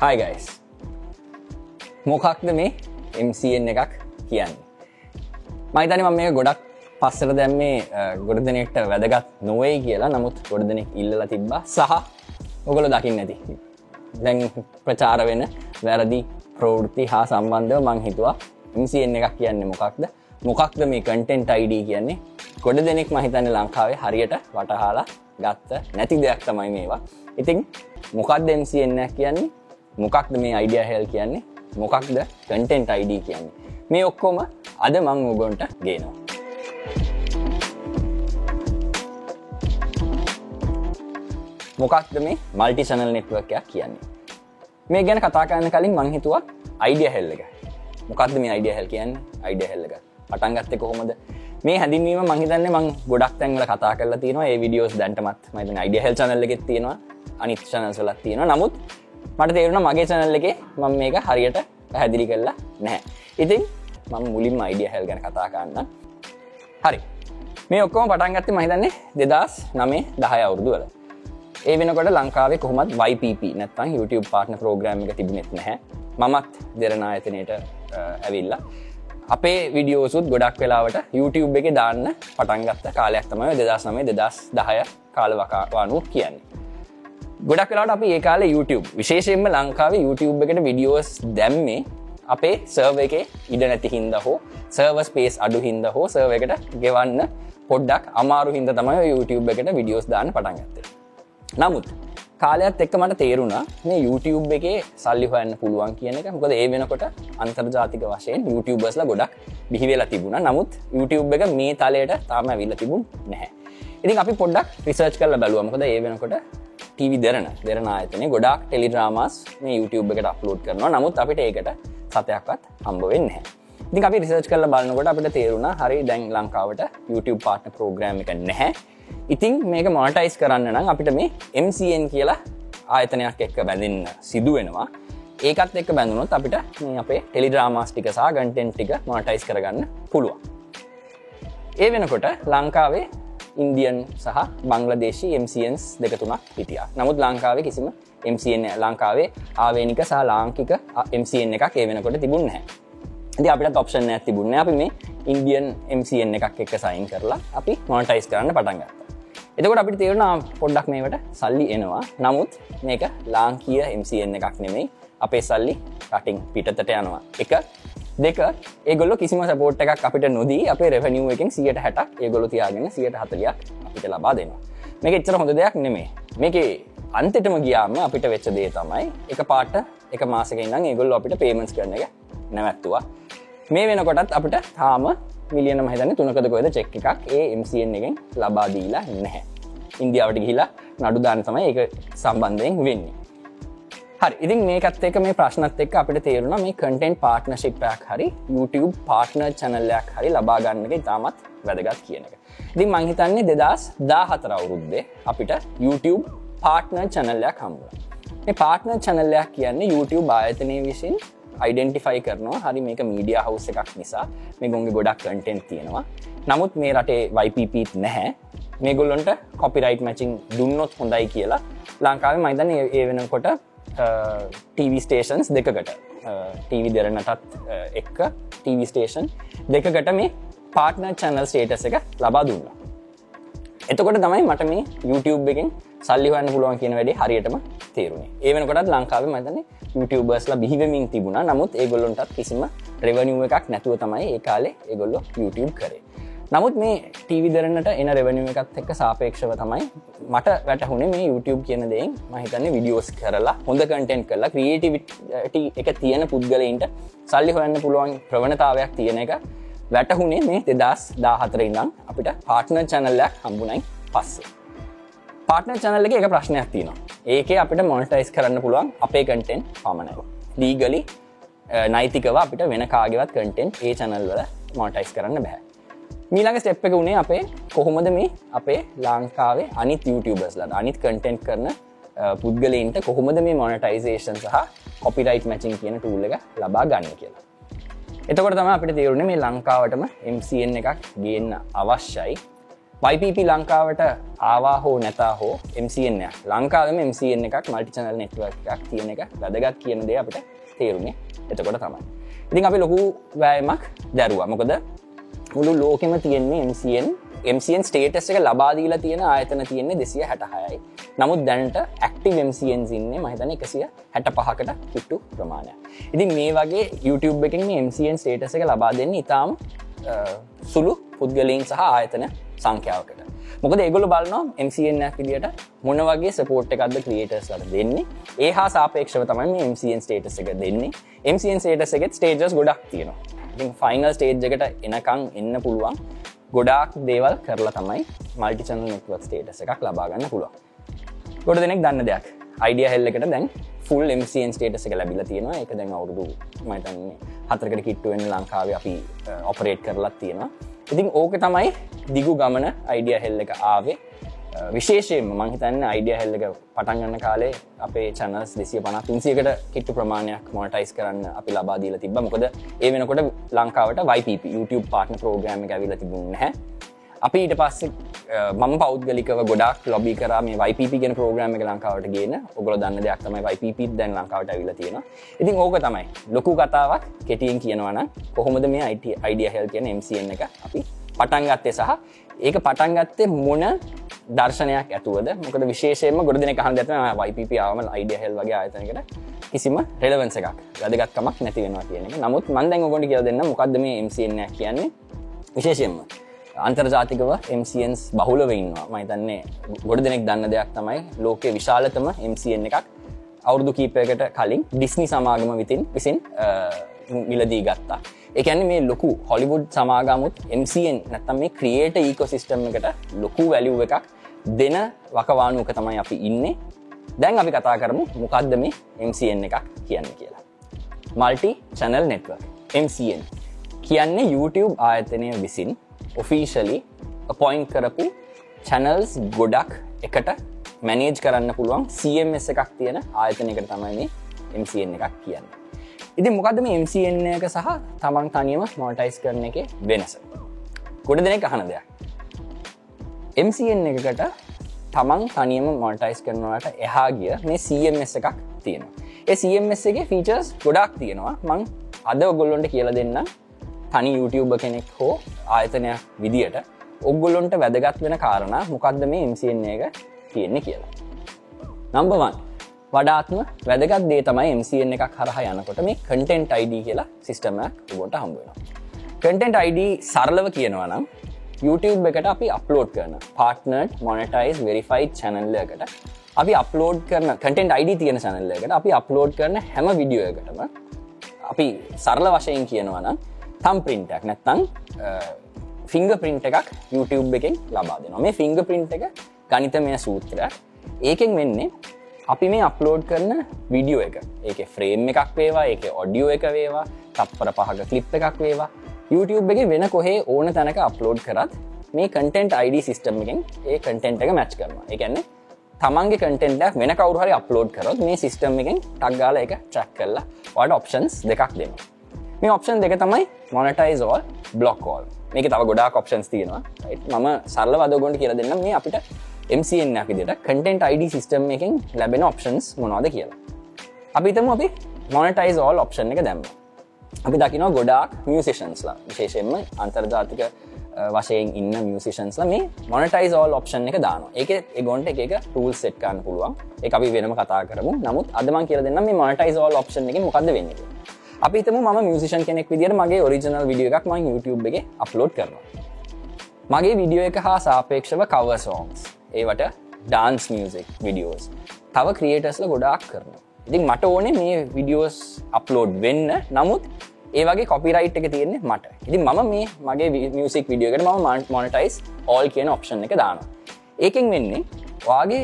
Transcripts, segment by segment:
Hi guys මොකක්ද මේ MCN එකක් කියන්නේ? මයිතනි මම මේ ගොඩක් පස්සර දැම්මේ ගොඩ දෙනෙක්ට වැදගත් නොවේ කියලා. නමුත් ගොඩ දෙනෙක් ඉල්ලල තිබ්බ. සහ ඔගොල දකින්න ඇති. දැන් ප්‍රචාර වෙන වැරදි ප්‍රවෘති හා සම්බන්ධව මං හිතුවා MCN එකක් කියන්නේ මොකක්ද? මොකක්ද මේ කටෙන්ට අයිඩ කියන්නේ? ගොඩ දෙනෙක් මහිතන්න ලංකාවේ හරියට වටහාලා ගත්ත නැති දෙයක් තමයි මේවා. ඉතින් මොකක්ද MCN කියන්නේ? මොකක්ද මේ අයිඩිය හෙල් කියන්නේ? මොකක්ද කටෙන්ට අයිඩ කියන්නේ? මේ ඔක්කොම අද මං උගොන්ට ගේනවා. මොකක්ද මේ මල්ටි සනල් නෙට්වර්කයක් කියන්නේ? මේ ගැන කතා කරන්න කලින් මංහිතුවක් අයිඩිය හෙල්ල එක මොකක්ද මේ අයිඩිය හෙල් කියන්න? අයිඩිය හෙල්ල එක පටන්ගත්ත කොහොමද? මේ හැදින්වීම මහිතන්න මං ගොඩක් තැන්ල කතා කරල තින ඒ විඩියෝස් දැන්ටමත් මත අයිඩිය හෙල් චනල්ල එකෙත් තියෙනවා. අනිත් චනල්සලත් තියෙන නමුත් මට තේරුණ මගේ චනල්ල එක මම මේක හරියට පැහැදිලි කරලා නැහැ. ඉතින් මම මුලින්ම අයිඩිය හෙල් ගැන කතා කරන්න හරි. මේ ඔක්කොම පටන්ගත්ත මහිතන්නේ දෙදස් නමේ දහය අවුරදුවල ඒ වෙනකොට ලංකාවේ කොහොමත් YPP නැත්තන් YouTube පාට්න ප්‍රෝග්‍රම් එක තිබුණෙත් නැහැ. මමත් දෙරනායතනයට ඇවිල්ලා. අපේ විඩියෝසුත් ගොඩක් වෙලාවට YouTube එක දාන්න පටන්ගත්ත කාලයක් තමයි දෙදස් නමේ දෙදස් දහය කාලවකාවානු කියන්නේ. ගොඩක් වෙලාට අපි ඒ කාල YouTube විශේෂයෙන්ම ලංකාවේ YouTube එකට විඩියෝස් දැම්මේ අපේ සර්ව එක ඉඩ නැති හින්ද හෝ සර්වස් පේස් අඩු හින්ද හෝ සර්ව එකට ගෙවන්න පොඩ්ඩක් අමාරු හින්ද තමයි YouTube එකට විඩියෝස් දාන්න පටන්ගත්තේ නමුත් කාලයක්ත් එක්ක මට තේරුණා මේ YouTube එකේ සල්ලි හොයන්න පුළුවන් කියන එක. මොකද ඒ වෙනකොට අන්තර්ජාතික වශයෙන් YouTubeබස්ල ගොඩක් බිහිවෙලා තිබුණ. නමුත් YouTube එක මේ තලයට තාම විල්ල තිබුණ නැහැ. ඉතින් අපි පොඩ්ඩක් රිසර්ච් කරල බැලුවමකද ඒ වෙනකොට ටීවි දෙරන දෙරන අතන ගොඩක් ටෙලිඩ්‍රාමස් මේ YouTube එකට අප්ලෝඩ් කරනවා. නමුත් අපිට ඒකට සතයක්වත් හම්බ වෙන්න ඉතින් අපි රිසර්ච් කරල බලන්නකොට අපිට තේරුණා හරි දැන් ලංකාවට YouTube පාට්න ප්‍රෝග්‍රම් එක නැහැ. ඉතිං මේක මොනටයිස් කරන්න නම් අපිට මේ MCN කියලා ආයතනයක් එක්ක බැඳන්න සිදුවෙනවා ඒකත් එක්ක බැඳුනොත් අපිට මේ අපේ ටෙලිඩ්‍රාමාස්ටික සහ ගන්ටෙන් ටික මොනටයිස් කරගන්න පුළුවන්. ඒ වෙනකොට ලංකාවේ ඉන්දියන් සහ බංලදේශී MCNස් දෙක තුනක් හිටිය. නමුත් ලංකාවේ කිසිම MCN ලංකාවේ ආවේනික සහ ලාංකික MCN එකක් ඒ වෙනකොට තිබුන්නහැ ද අපිට ඔප්ෂන් ඇ තිබුණ අපි මේ ඉන්දියන් MCN එකක් එක්ක සයින් කරලා අපි මොනටයිස් කරන්න පටන්ගත්ත එතකොට අපිට තේරුණ පොඩ්ඩක් මේට සල්ලි එනවා. නමුත් මේක ලාංකිය MCN එකක් නෙමෙයි. අපේ සල්ලි රටින් පිටතට යනවා. එක දෙක ඒගොල්ල කිසිම සපෝට් එකක් අපිට නොදී අපේ රෙවනිුව එකින් සියට හැටක් ඒගොලු තියාගෙන සියට හතලයක් අපිට ලබා දෙනවා. මේක එච්චර හොඳ දෙයක් නෙමේ මේක අන්තෙටම ගියාම අපිට වෙච්ච දේ තමයි එක පාට එක මාසක ඉඳම් ඒගොල්ල අපිට පේමන්ස් කරන එක නැවැත්තුවා. මේ වෙනකොටත් අපිට තාම මිලියන මහිතන තුනකද කොද චෙක් එකක්? ඒ MCN එකෙන් ලබාදීලා නැහැ. ඉන්දියාවට ගිහිලා නඩු දාන තමයි එක සම්බන්ධයෙන් වෙන්නේ. හරි ඉතින් මේකත් එක මේ ප්‍රශ්නත් එක් අපිට තේරුණ මේ කටෙන්් පාර්ට්නශිප්පයක් හරි YouTube පාර්ට්න චැනල්ලයක් හරි ලබාගන්නක ඉතාමත් වැදගත් කියන එක. ඉතින් මංහිතන්නේ දෙදස් දාහතර අවුරුද්දේ අපිට YouTube පාර්ට්න චැනල්ලයක් හම්බුව මේ පාර්ට්න චැනල්ලයක් කියන්නේ YouTube ආයතනය විසින් අයිඩෙන්ටිෆයි කරනවා. හරි මේක මීඩිය හවස් එකක් නිසා මේ ගොන්ගේ ගොඩක් කටෙන්් තියෙනවා. නමුත් මේ රටේ වයිපපීත් නැහැ. මේ ගොල්ලොන්ට කොපිරයිට් මැචිං දුන්නොත් හොඳයි කියලා ලංකාවේ මයිතන ඒ වෙනකොට TV ස්ටේෂන්ස් දෙකකට. TV දෙරනටත් එක්ක TV ස්ටේෂන් දෙකකට මේ පාට්න චැනල් ස්ටේටස එක ලබා දුන්න. එතකොට තමයි මට මේ YouTube එකෙන් සල්ලිවන්න පුළුවන් කියන වැඩේ හරියටම තේරුණේ ඒ වෙනකොටත් ලංකාව මතන YouTubeබර්ස්ලා බිහිවමින් තිබුණ. නමුත් ඒගොල්ලොන්ටත් කිසිම රෙවනිුව එකක් නැතුව තමයි ඒ කාලේ ඒගොල්ලො YouTube කරේ. නමුත් මේ ටීවි දරන්නට එන රෙවනිුව එකත් එක්ක සාපේක්ෂව තමයි මට වැටහුණේ මේ YouTube කියන දෙයින් මහිතන්නේ විඩියෝස් කරලා හොඳ කටෙන්් කරලා ක්‍රියේටිවිට එක තියෙන පුද්ගලයින්ට සල්ලි හොයන්න පුළුවන් ප්‍රවණතාවයක් තියෙන එක වැටහුණේ මේ දෙදස් දාහතර ඉඳම් අපිට පාට්න චැනල්ලයක් හම්බුණයි පස්සේ. පාට්න චැනල්ල එක එක ප්‍රශ්නයක් තියෙනවා. ඒක අපිට මොනටයිස් කරන්න පුළුවන් අපේ කටෙන් පමණව ලීගලි නයිතිකව අපිට වෙන කාගෙවත් කටෙන්් ඒ චැනල්වල මොටයිස් කරන්න බැහැ මීළඟ ස්ටෙප් එක වුණේ අපේ කොහොමද මේ අපේ ලංකාවේ අනිත් YouTubeබස්ලට අනිත් කටෙන්ට් කරන පුද්ගලයින්ට කොහොමද මේ මොනටයිසේෂන් සහ කොපිරයිට් මැචින් කියන ටූල් එක ලබා ගන්න කියලා. එතකොට තම අපිට තේරුණ මේ ලංකාවටම MCN එකක් ගන්න අවශ්‍යයි. YPP ලංකාවට ආවා හෝ නැතා හෝ MCN ලංකාවම MCN එකක්. මල්ටි චනල් නෙට්ව එකක් තියෙන එක වැදගත් කියන දේ අපිට තේරුණේ එතකොට තමයි. ඉතින් අපි ලොකු වෑයමක් දැරුවා. මොකද මුළු ලෝකෙම තියෙන්නේ MCN MCN ස්ටේටස් එක ලබාදීලා තියෙන ආයතන තියෙන්නේ දෙසිය හැටහයයි නමුත් දැනට ඇක්ටව MCN ඉන්නේ මහිතන එකසිය හැට පහකට කිට්ටු ප්‍රමාණය ඉතින් මේ වගේ YouTube එකින් MCN ස්ටේටස එක ලබා දෙන්න ඉතාම් සුළු පුද්ගලීන් සහ ආයතන සංඛ්‍යාවකට. මොකද ඒගොල බලනවා MCN විදිට මොන වගේ සපෝට් එකක්ද ක්‍රියටර්ස් ලට දෙන්නේ. ඒ හා සාපේක්ෂව තමයි MCN ස්ටේටස එක දෙන්නේ. MCN ස්ටේටස එකෙත් ස්ටේජස් ගොඩක් තියෙනවා. ෆයිනල් ස්ටේජ් එකට එනකං එන්න පුළුවන්. ගොඩාක් දේවල් කරලා තමයි මල්ටි චනල් නෙට්වක් ස්ටේටස එකක් ලබාගන්න පුළුව ගොඩ දෙනෙක් දන්න දෙයක්. අයිඩිය හෙල්ලකට දැන් ෆුල් MCN ස්ටේටස එක ලැබිල තියෙනවා. එක දැන් අවුරුදු මතන්නේ හතරකට කිට්ටුවෙන් ලංකාව අපි uh, ඔපරේට් කරලත් තියෙනවා. ඉතින් ඕක තමයි දිගු ගමන අයිඩිය හෙල්ල එක ආවේ. විශේෂයෙන් මංහිතන්න අයිඩිය හෙල්ලක පටන්ගන්න කාලේ අපේ චනස් දෙසිය පන තුන්සියකට කිට්ටු ප්‍රමාණයක් මොටයිස් කරන්න අපි ලබාදීල තිබ මොකද ඒ වෙනකොට ලංකාවට වයිප YouTube පාටන ප්‍රෝග්‍රම ඇවිල තිබුණ හැ අපි ඊට පස්සේ මම පෞද්ගලිකව ගොඩක් ලොබි කර මේ වයිප ගෙන ප්‍රෝග්‍රම එක ලංකාවට ගෙන ඔගොල දන්න දෙයක් තමයි වයිප දැන් ලංකාවට ඇවිල තියෙන ඉතින් ඕක තමයි. ලොකු කතාවක් කෙටියෙන් කියනවන කොහොමද මේ අයිට අයිඩිය හෙල් කියන MCN එක අපි පටන් ගත්තේ සහ ඒක පටන් ගත්තේ මොන දර්ශනයක් ඇතුවද? මොකද විශේෂයම ගොඩ දෙන කහන් ඇතන වයිප ආවම අයිඩිය හෙල් වගේ ආයතනකට කිසිම රෙලවන්ස එකක් වැදගත්කමක් නැති වෙනවා කියන එක. නමුත් මන්දැන් ගොඩ කිය දෙන්න මොකක්ද මේ MCN කියන්නේ? විශේෂයෙන්ම අන්තර්ජාතිකව MCNස් බහුලව ඉන්නවා. මහිතන්නේ ගොඩ දෙනෙක් දන්න දෙයක් තමයි ලෝකේ විශාලතම MCN එකක් අවුරදු කීපයකට කලින් ඩිස්නි සමාගම විතින් විසින් මිලදී ගත්තා. එකැන මේ ලොකු හොලිවුඩ් සමාගමුත් MCN නැත්තම් මේ ක්‍රියේට ඊකෝසිිස්ටම් එකට ලොකු වැලිව් එකක් දෙන වකවානුවක තමයි අපි ඉන්නේ දැන් අපි කතා කරමු මොකක්ද මේ MCN එකක් කියන්න කියලා මල්ටි චැනල් නෙට්වර්ක් MCN කියන්නේ YouTube ආයතනය විසින් ඔෆිෂලි අපොයින් කරපු චැනල්ස් ගොඩක් එකට මැනේජ් කරන්න පුළුවන් CMS එකක් තියෙන ආයතනයකට තමයි මේ MCN එකක් කියන්න. ඉති මොකද මේ MCN එක සහ තමන් තනියම මෝටයිස් කරන එක වෙනස. ගොඩ දෙනෙක් අහන දෙයක්. MCN එකකට තමන් තනියම මොටයිස් කරනවට එහා ගිය මේ CMS එකක් තියෙනවා. ඒ CMS එක ෆීචර්ස් ගොඩක් තියෙනවා මං අද ඔගොල්ලොන්ට කියල දෙන්න තනි YouTube කෙනෙක් හෝ ආයතනයක් විදියට ඔගොල්ලොන්ට වැදගත් වෙන කාරණ මොකක්ද මේ MCN එක තියෙන්නේ කියලා. නම්බවන් වඩාත්ම වැදගත් දේ තමයි MCN එකක් හරහ යනකොට මේ කටෙන්ට් ID කියලා සිිස්ටමයක් ඔබොට හම්බුවෙන. කටෙන්ට් ID සරලව කියනවා නම් YouTube එකට අපි අප්ලෝඩ් කරන පාර්ටනට් මොනටයිස් වෙරිෆයි් චැනල්ලයකට අපි අප්ලෝඩ් කරන කටෙන්ට් ID තියෙන චැනල්ලයකට අපි අප්ලෝඩ් කරන හැම විඩියෝ එකටම අපි සරල වශයෙන් කියනවනම් තම් පින්ටක් නැත්තං ෆිංග පින්ට එකක් YouTube එකෙන් ලබා දෙනවා. මේ ෆිංග පින්ට් එක ගනිතමය සූත්‍රයක්. ඒකෙන් වෙන්නේ අපි මේ අප්ලෝඩ් කරන විඩියෝ එක. ඒක ෆ්‍රේම් එකක් වේවා ඒක ඔඩියෝ එක වේවා තප්පර පහක කලිප් එකක් වේවා. YouTube එක වෙන කොහේ ඕන තැනක අප්ලෝඩ් කරත් මේ කටෙන්ට් අයිඩ සිිස්ටම් එකෙන් ඒ කටෙන්ට් එක මැච් කරනවා. එකන්නේ තමන්ගේ කටෙන්ටක් වෙන කවරුහරි අප්ලෝඩ් කරොත් මේ සිිස්ටම් එකෙන් ටක්ගාල එක ට්‍රක් කරලා වඩ ඔප්ෂන්ස් දෙකක් දෙනවා. මේ ඔප්ෂන් දෙක තමයි මොනටයිස්ෝල් බ්ලොක්කෝල් මේක තව ගොඩා කොප්ෂන්ස් තියෙනවා. මම සල්ල වදගොන්ට කියල දෙන්න මේ අපිට MCN විදිට කටෙන්ට අයිඩ සිිස්ටම් එකින් ලැබෙන ඔප්ෂන්ස් මොනවාද කියලා. අපිතම අපි මොනටයිස් ඕල් ඔප්ෂන් එක දැම්ම. අපි දකිනවා ගොඩාක් මියසිෂන්ස්ලා විශේෂෙන්ම අන්තර්ජාතික වශයෙන් ඉන්න මියසිෂන්ස්ල මේ මොනටයිස් ඕල් ඔප්ෂන් එක දාන එක එගොන්ට එක ටූල් සෙට්කාන්න පුළුවන්. එක අපි වෙනම කතා කරමු. නමුත් අදමන් කියල දෙන්න මේ මොනටයිස් ඕල් ඔප්ෂන් එක මොකද වෙන්නේ අපිතම ම මියසිෂන් කෙනෙක් විදිට මගේ ඔරිජනල් විඩිය එකක් මයි YouTube එක අප්ලෝඩ් කරනවා. මගේ විඩියෝ එක හා සාපේක්ෂව කව සෝන්ස් ඒවට ඩාන්ස් මියසික් විඩියෝස් තව ක්‍රියටස්ල ගොඩාක් කරන ඉතින් මට ඕනේ මේ විඩියෝස් අප්ලෝඩ් වෙන්න. නමුත් ඒවගේ කොපිරයිට් එක තියෙන්නේ මට. ඉතින් මම මේ මගේ මියසික් විඩියෝකට ම මොනටයිස් ඕල් කියන ඔප්ෂන් එක දාන ඒකෙන් වෙන්නේ වාගේ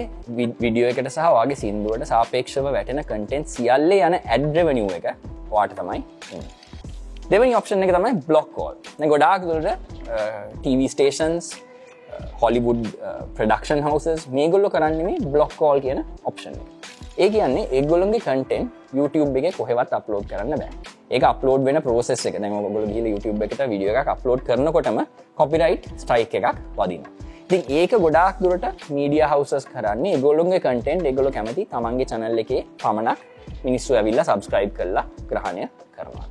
විඩියෝ එකට සහ වගේ සිින්දුවට සාපේක්ෂව වැටෙන කටෙන්ට් සියල්ලේ යන ඇඩ්‍රවනිුව එක වාට තමයි දෙවනි ඔප්ෂන් එක තමයි බ්ලොක් කෝල් ගොඩාක් දුරට TV stations Hollywood production houses මේ ගොල්ලො කරන්න මේ බ්ලොක් කෝල් කියන ඔප්ෂන් ඒ කියන්නේ ඒගොලන්ගේ කටෙන් YouTube එක කොහෙවත් අප්ලෝඩ් කරන්න බෑ. ඒ අප්ලෝඩ් වෙන පෝසෙස් එක. දැම ගොල ගල YouTube එකට විඩිය එක අප්ලෝඩ් කරනකොටම කොපිරයිට් ස්ටයික් එකක් වදින ඉතින් ඒක ගොඩාක් දුරට මීඩිය හවසස් කරන්නේ ගොලුන්ගේ කටෙන්ට් එගොල කැමති තමන්ගේ චනල්ල එකේ පමණක් මිනිස්සු ඇවිල්ල සබස්ක්‍රයිබ් කරලා ග්‍රහණය කරනවා.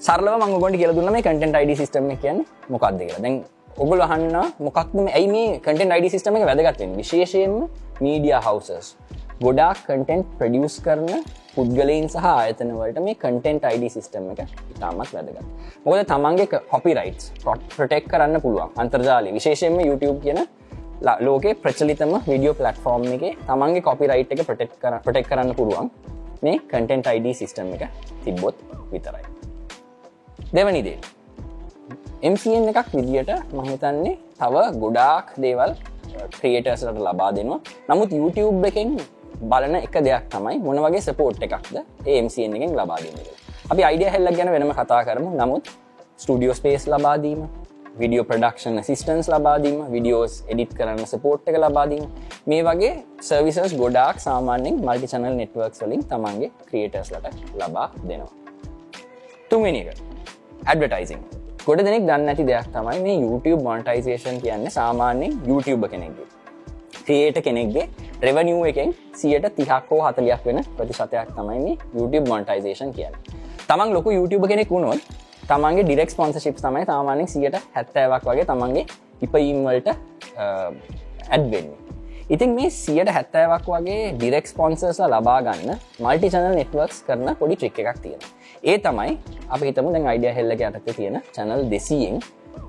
සරල මංගොට කියල දුන්න මේ කටෙන්ට අයිඩ සිස්ටම කියන්න මොකක්ද කියලා. දැන් ඔගොල අහන්න මොකක්ම ඇයි මේ කටෙන්ට අයිඩ සිස්ටම එක වැදගත්වෙන් විශේෂයෙන්ම මීඩිය හවසස් ගොඩාක් කටෙන්ට් ප්‍රඩියස් කරන පුද්ගලයින් සහ ආයතනවලට මේ කටෙන්ට් අයිඩ සිස්ටම එක ඉතාමත් වැදගත්. මොකද තමන්ගේ කොපි රයිටස් ප්‍රටෙක් කරන්න පුළුවන්. අන්තර්ජාලය. විශේෂයෙන්ම YouTube කියන ලෝකේ ප්‍රචලිතම විඩියෝ පලටෆෝර්ම් එක තමන්ගේ කොපි රයිට් එක ප්‍රටෙක් කර ප්‍රටෙක් කරන්න පුළුවන් මේ කටෙන්ට් අයිඩ සිස්ටම් එක තිබ්බොත් විතරයි. දෙවනිදේ MCN එකක් විදියට මහිතන්නේ තව ගොඩාක් දේවල් uh, ක්‍රියටර්සට ලබා දෙනවා. නමුත් YouTube එකෙන් බලන එක දෙයක් තමයි මොන වගේ සපෝට් එකක්ද MCN එකෙන් ලබා දෙන්න. අපි අයිඩිය හෙල්ල ගැන වෙනම කතා කරමු. නමුත් ස්ටඩියෝ ස්පේස් ලබාදීම විඩියෝ ප්‍රඩක්ෂන් සිස්ටන්ස් ලබාදීම විඩියෝස් එඩිට් කරන්න සපෝට් එක ලබාදීම මේ වගේ සර්විසස් ගොඩාක් සාමාන්‍යෙන් මල්ටි චනල් නෙට්වර්ක් වලින් තමන්ගේ ක්‍රියටර්ස්ලට ලබා දෙනවා. තුන්වෙනි එක ඇඩවටයිසින් ගොඩ දෙනෙක් දන්න ඇති දෙයක් තමයි මේ YouTube මොන්ටයිසේෂන් කියන්න සාමාන්‍යෙන් YouTube කෙනෙක්ගේ. ක්‍රියේට කෙනෙක්ගේ රෙවනිියූ එකෙන් සියට තිහක් හෝ හතලයක් වෙන ප්‍රතිශතයක් තමයි මේ YouTube මොන්ටයිසේෂන් කියන්න. තමන් ලොකු YouTube කෙනෙක් වුණොත් තමන්ගේ ඩිරෙක් ස්පොන්සශිප් තමයි සාමානෙක් සියට හැත්තෑවක් වගේ තමන්ගේ ඉපයිම්වලට ඇඩ්වෙන්නේ ඉතින් මේ සියට හැත්තෑවක් වගේ ඩිරෙක් ස්පොන්සර්ස ලබා ගන්න මල්ටි චනල් නෙට්වර්ක්ස් කරන පොඩි ට්‍රික් එකක් තියෙන ඒ තමයි අප හිතම දැන් අයිඩිය හෙල්ල යටක තියෙන චැනල් දෙසියෙන්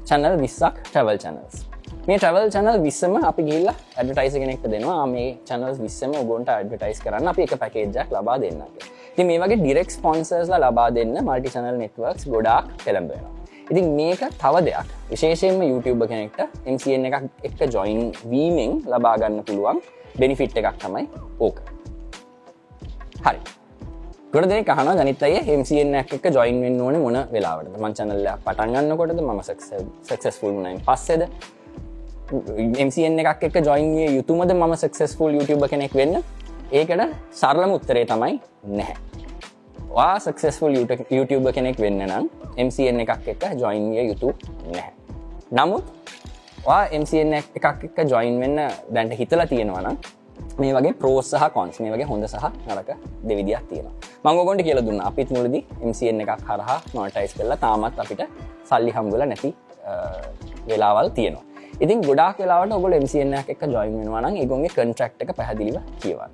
චැනල් විස්සක් ට්‍රවල් චනල්ස් මේ ට්‍රවල් චනල් විස්සම අපි ගිල්ල ඇඩටයිස කෙනෙක්ට දෙනවා. මේ චනල් විස්සම ඔගොන්ට ඇඩටයිස් කරන්න අපි එක පැකේජක් ලබා දෙන්නගේ ති මේ වගේ ඩිරෙක් ස්පොන්සර්ස්ලා ලබා දෙන්න මල්ටි චනල් නෙට්වර්ක්ස් ගොඩක් පෙළඹෙනවා ඉතින් මේක තව දෙයක්. විශේෂයෙන්ම YouTube කෙනෙක්ට MCN එකක් එක්ක ජොයින් වීමෙන් ලබාගන්න පුළුවන් බෙනිෆිට් එකක් තමයි ඕක. හරි. ගොඩ දෙ කහන ජනිතය MCN එක ජොයින් වෙන්න ඕන මොන වෙලාවට මංචනල්ල පටන්ගන්න කොටද ම සක්සස්ෆුල් නයින් පස්සෙද? MCN එකක් එක ජොයින්ගේ යුතුමද ම සක්සස්ෆුල් YouTube කෙනෙක් වෙන්න? ඒකට සරලම උත්තරේ තමයි නැහැ. වා සක්සස්ෆුල් YouTube කෙනෙක් වෙන්න නම් MCN එකක් එක ජොයින්ය යුතු නැහැ. නමුත් වා MCN එකක් එක ජොයින් වෙන්න දැන්ට හිතලා තියෙනවනම් මේ වගේ ප්‍රෝස් සහ කොන්ස් මේ වගේ හොඳ සහ නරක දෙවිදියක් තියෙන මංගොගොන්ට කියල දුන්න. අපිත් මුලදි MCN එකක් හරහා නොටයිස් කරලා තාමත් අපිට සල්ලි හම්ගල නැති වෙලාවල් තියෙනවා. ඉතින් ගොඩක් වෙලාවට ඔගොල MCN එක ජොයින් වෙනවානම් ඒගොන්ගේ කන්ට්‍රක්් එක පැහදිලිව කියවන්න.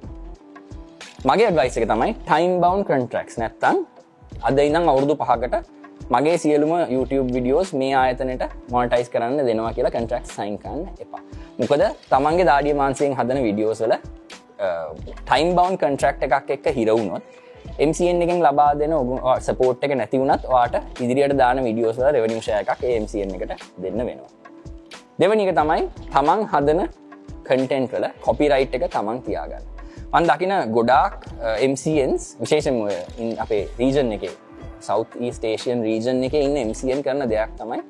මගේ අඩවයිස එක තමයි ටයිම් බවන් කන්ට්‍රක්ස් නැත්තන් අද ඉනම් අවුරුදු පහකට මගේ සියලුම YouTube විඩියෝස් මේ ආයතනට මොටයිස් කරන්න දෙනවා කියලා කන්ට්‍රක්් සයින්කන්න එපා. මොකද තමන්ගේ දාඩිය මාන්සයෙන් හදන විඩියෝසල ටයිම් බවන් කන්ට්‍රක්් එකක් එක්ක හිරවුණොත් MCN එකෙන් ලබා දෙන ඔගු සපෝට් එක නැතිවුණත් වාට ඉදිරියට දාන විඩියෝසල රෙවනිශය එකක් MCN එකට දෙන්න වෙනවා. දෙවනික තමයි තමන් හදන කටෙන්ට් වල කොපිරයිට් එක තමන් තියාගන්න. මන් දකින ගොඩාක් MCන්ස් විශේෂම අපේ රීජන් එක සෞ ස්ටේෂන් රීජන් එක ඉන්න MCN කරන දෙයක් තමයි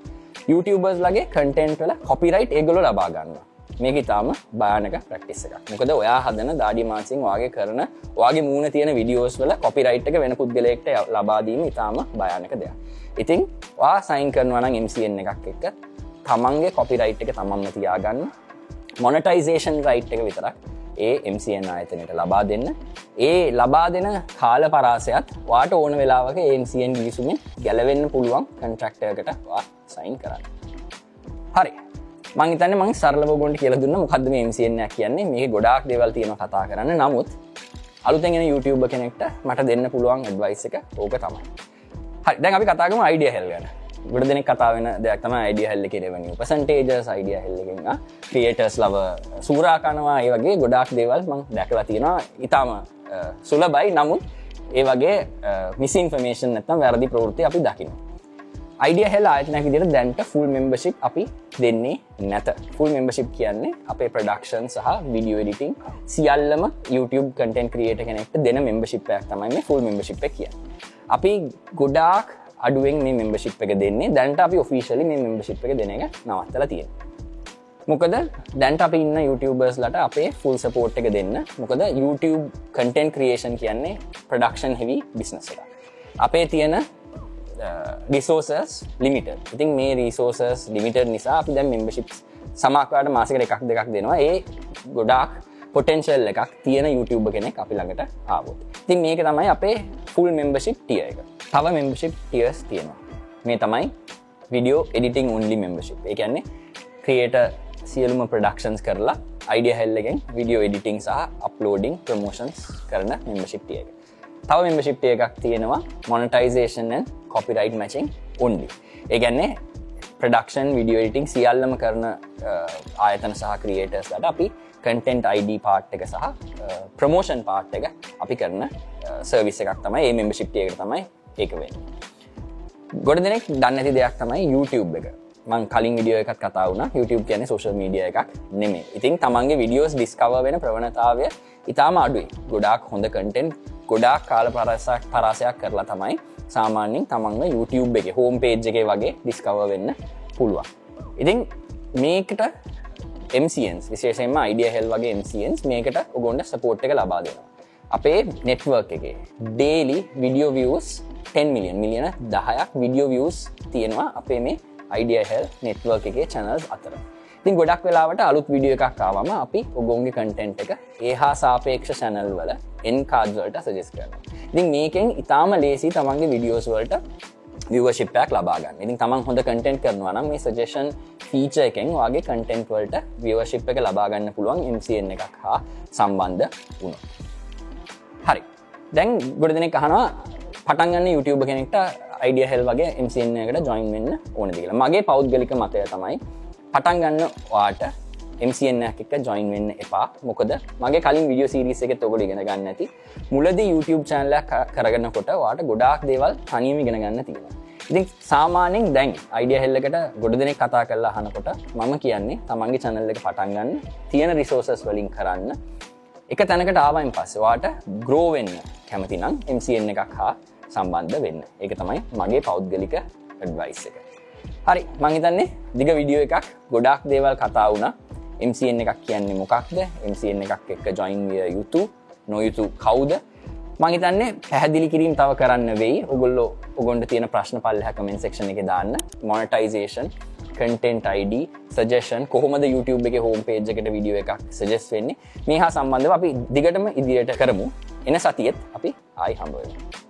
YouTubers ලගේ කටෙන්ට් වල කොපිරයිට් ඒගොල ලබා ගන්න මේක ඉතාම බානක ප්‍රක්ටිස් එකක්. මොකද ඔයා හදන දාඩි මාසින් වගේ කරන වගේ මූුණ තියෙන විඩියෝස් වල කොපිරයිට් එක වෙන පුද්ගලෙක්ට ලබාදීම ඉතාම භයානක දෙයක්. ඉතින් වා සයින් කරනවන MCN එකක් එක්ක තමන්ගේ කොපිරයිට් එක තමන්ම තියාගන්න. මොනටයිසේෂන් රයිට් එක විතරක් ඒ MCN ආයතනයට ලබා දෙන්න. ඒ ලබා දෙන කාල පරාසයත් වාට ඕන වෙලාවක MCN ගිසුමින් ගැලවෙන්න පුළුවන් කන්ට්‍රක්ටයකට වා සයින් කරන්න. හරි. මංතන මං සරල ගොඩ කියල දුන්න. මොකද මේ MCN කියන්නේ? මේ ගොඩක් දෙවල් තියෙන කතා කරන්න. නමුත් අලුතෙන් YouTube කෙනෙක්ට මට දෙන්න පුළුවන් ඇඩ්වයිස එක ඕක තමයි. හරි. දැන් අපි කතාගම අයිඩිය හෙල්ගන්න ගොඩ දෙනෙක් කතාවෙන දෙයක් තම අයිඩිය හල්ල කෙරවනි පසන්ටේජස් අයිඩිය හෙල්ලකින්න ක්‍රියටර්ස් ලව සූරාකනවා ඒ වගේ ගොඩක් දේවල් මං දැකලා තියෙනවා. ඉතාම සුල බයි නමුත් ඒ වගේ මිසින්ෆර්මේෂන් නැතම් වැරදි ප්‍රෘති අපි දකින අයිඩිය හෙල් ආයතනැක දිර දැන්ට ෆුල් මෙම්බශිප් අපි දෙන්නේ නැත. ෆුල් මෙම්බශිප් කියන්නේ අපේ ප්‍රඩක්ෂන් සහ විඩියෝ එඩිටිං සියල්ලම YouTube කටන් ක්‍රියට කෙනෙක්ට දෙන මෙම්බශිප්යක් තමයි ෆුල් මෙම්බශිප් කිය අපි ගොඩාක් අඩුවෙන් මේ මෙම්බශිප් එක දෙන්නේ. දැන්ට අපි ඔෆිශලි මේ මෙම්බශිප් එක දෙන එක නවත්තල තියෙන මොකද දැන්ට අප ඉන්න YouTubeබර්ස් ලට අපේ ෆුල් සපෝට් එක දෙන්න. මොකද YouTube කටන් ක්‍රියේෂන් කියන්නේ ප්‍රඩක්ෂන් හෙවි බිස්නස එක අපේ තියෙන රිසෝසස් ලිමිට ඉතින් මේ රිසෝසස් ලිමිට නිසා අපි දැම් මෙම්බශිප් සමක්වාට මාසකට එකක් දෙකක් දෙනවා. ඒ ගොඩාක් පොටෙන්ශල් එකක් තියෙන YouTube කෙනෙක් අපි ළඟට ආවොත්. තින් මේක තමයි අපේ ෆුල් මෙම්බශිප් ටිය එක. තව මෙම්බශිප් ටියස් තියෙනවා. මේ තමයි විඩියෝ එඩිටිං උන්ලි මෙම්බශිප් එකන්නේ ක්‍රියට සියලුම ප්‍රඩක්ෂන්ස් කරලා අයිඩිය හෙල්ලගෙන් විඩියෝ එඩිටිං සහ අප්ලෝඩිං ප්‍රමෝෂන්ස් කරන මෙම්බශිප්ටිය එක. තව මෙම්බශිප්ටිය එකක් තියෙනවා මොනටයිසේෂන් කොපිරයිට් මචින් උන්ලි ඒගැන්නේ ප්‍රඩක්ෂන් විඩියෝ ඉටිං සියල්ලම කරන ආයතන සහ ක්‍රියේටර්ස්ලට අපි කටෙන්ට් අයිඩ පාට් එක සහ ප්‍රමෝෂන් පාට් එක අපි කරන සර්විස එකක් තමයි. ඒ මෙම්බශිප්ටිය එක තමයි ඒකවෙන්න ගොඩ දෙනෙක් දන්න ඇති දෙයක් තමයි YouTube එක. මං කලින් විඩියෝ එකත් කතා වුණ. YouTube කියන සෝශල් මීඩිය එකක් නෙමේ ඉතින් තමන්ගේ විඩියෝස් ඩිස්කව වෙන ප්‍රවණතාවය ඉතාම අඩුයි. ගොඩාක් හොඳ කටෙන්් ගොඩාක් කාල පරසක් පරාසයක් කරලා තමයි සාමාන්‍යෙන් තමන්ග YouTube එක හෝම් පේජ් එක වගේ ඩිස්කව වෙන්න පුළුවන්. ඉතින් මේකට MCන්ස් විශේෂෙන්ම අයිඩිය හෙල් වගේ MCන්ස් මේකට ඔගොන්ඩ සපෝට් එක ලබා දෙනවා. අපේ නෙට්වර්ක් එක ඩේලි විඩියෝ වියස් 10 මිලියන් මිලියන දහයක් විඩියෝ වියස් තියෙනවා අපේ මේ අයිඩිය හෙල් නෙට්වර්ක් එකේ චැනල්ස් අතර. තින් ගොඩක් වෙලාවට අලුත් විඩිය එකක් ආවම අපි ඔගොන්ගේ කටෙන්ට් එක ඒ හා සාපේක්ෂ සැනල් වල එන් කාඩ්වලට සජෙස් කරන ඉතින් මේකෙන් ඉතාම ලේසි තමන්ගේ විඩියෝස් වලට විවශිප්පයක් ලබාගන්න ඉතින් තමන් හොඳ කටෙන්ට් කරනවා නම් මේ සජේෂන් ෆීච එකෙන් වගේ කටෙන්ට් වලට විවශිප් එක ලබාගන්න පුළුවන් MCN එකක් හා සම්බන්ධ වුණු හරි. දැන් ගොඩ දෙනෙක් අහනවා පටන්ගන්න YouTube කෙනෙක්ට අයිඩිය හෙල් වගේ MCN එකට ජොයින් වෙන්න ඕන දිලා මගේ පෞද්ගලික මතය තමයි පටන් ගන්න වාට MCN එක ජොයින් වෙන්න එපා. මොකද මගේ කලින් විඩියෝ සිරිස එක තොගොල ඉගෙන ගන්න ඇති. මුලද YouTube චැනල කරගන්න කොට වාට ගොඩාක් දේවල් තනීම ඉගෙන ගන්න තියෙන ඉතින් සාමානෙන් දැන් අයිඩිය හෙල්ලකට ගොඩ දෙනෙක් කතා කරලා හනකොට මම කියන්නේ තමන්ගේ චැනල් එක පටන්ගන්න තියෙන රිසෝසස් වලින් කරන්න. එක තැනකට ආවයින් පස්සවාට ග්‍රෝවෙන්න කැමතිනම් MCN එකක් හා සම්බන්ධ වෙන්න. එක තමයි මගේ පෞද්ගලික ඇඩ්වයිස් එක. හරි මංහිතන්නේ දිග විඩියෝ එකක් ගොඩක් දේවල් කතා වුණ. MCN එකක් කියන්නේ මොකක්ද? MCN එකක් එක්ක ජොයින් විය යුතු නොයුතු කවුද? මහිතන්නේ පැහදිලි කිරීම තව කරන්න වෙයි. ඔගොල්ලෝ ඔගොන්ට තියෙන ප්‍රශ්න පල්ල හැකමෙන් සක්ෂණ එක දාන්න. මොනටයිසේෂන් කටෙන්ට අයිඩ සජේෂන් කොහොමද YouTube එක හෝම් පේජ් එකට විඩියෝ එකක් සජෙස් වෙන්නේ? මේ හා සම්බන්ධව අපි දිගටම ඉදිරියට කරමු. එන සතියත් අපි ආයි හම්බුවෙන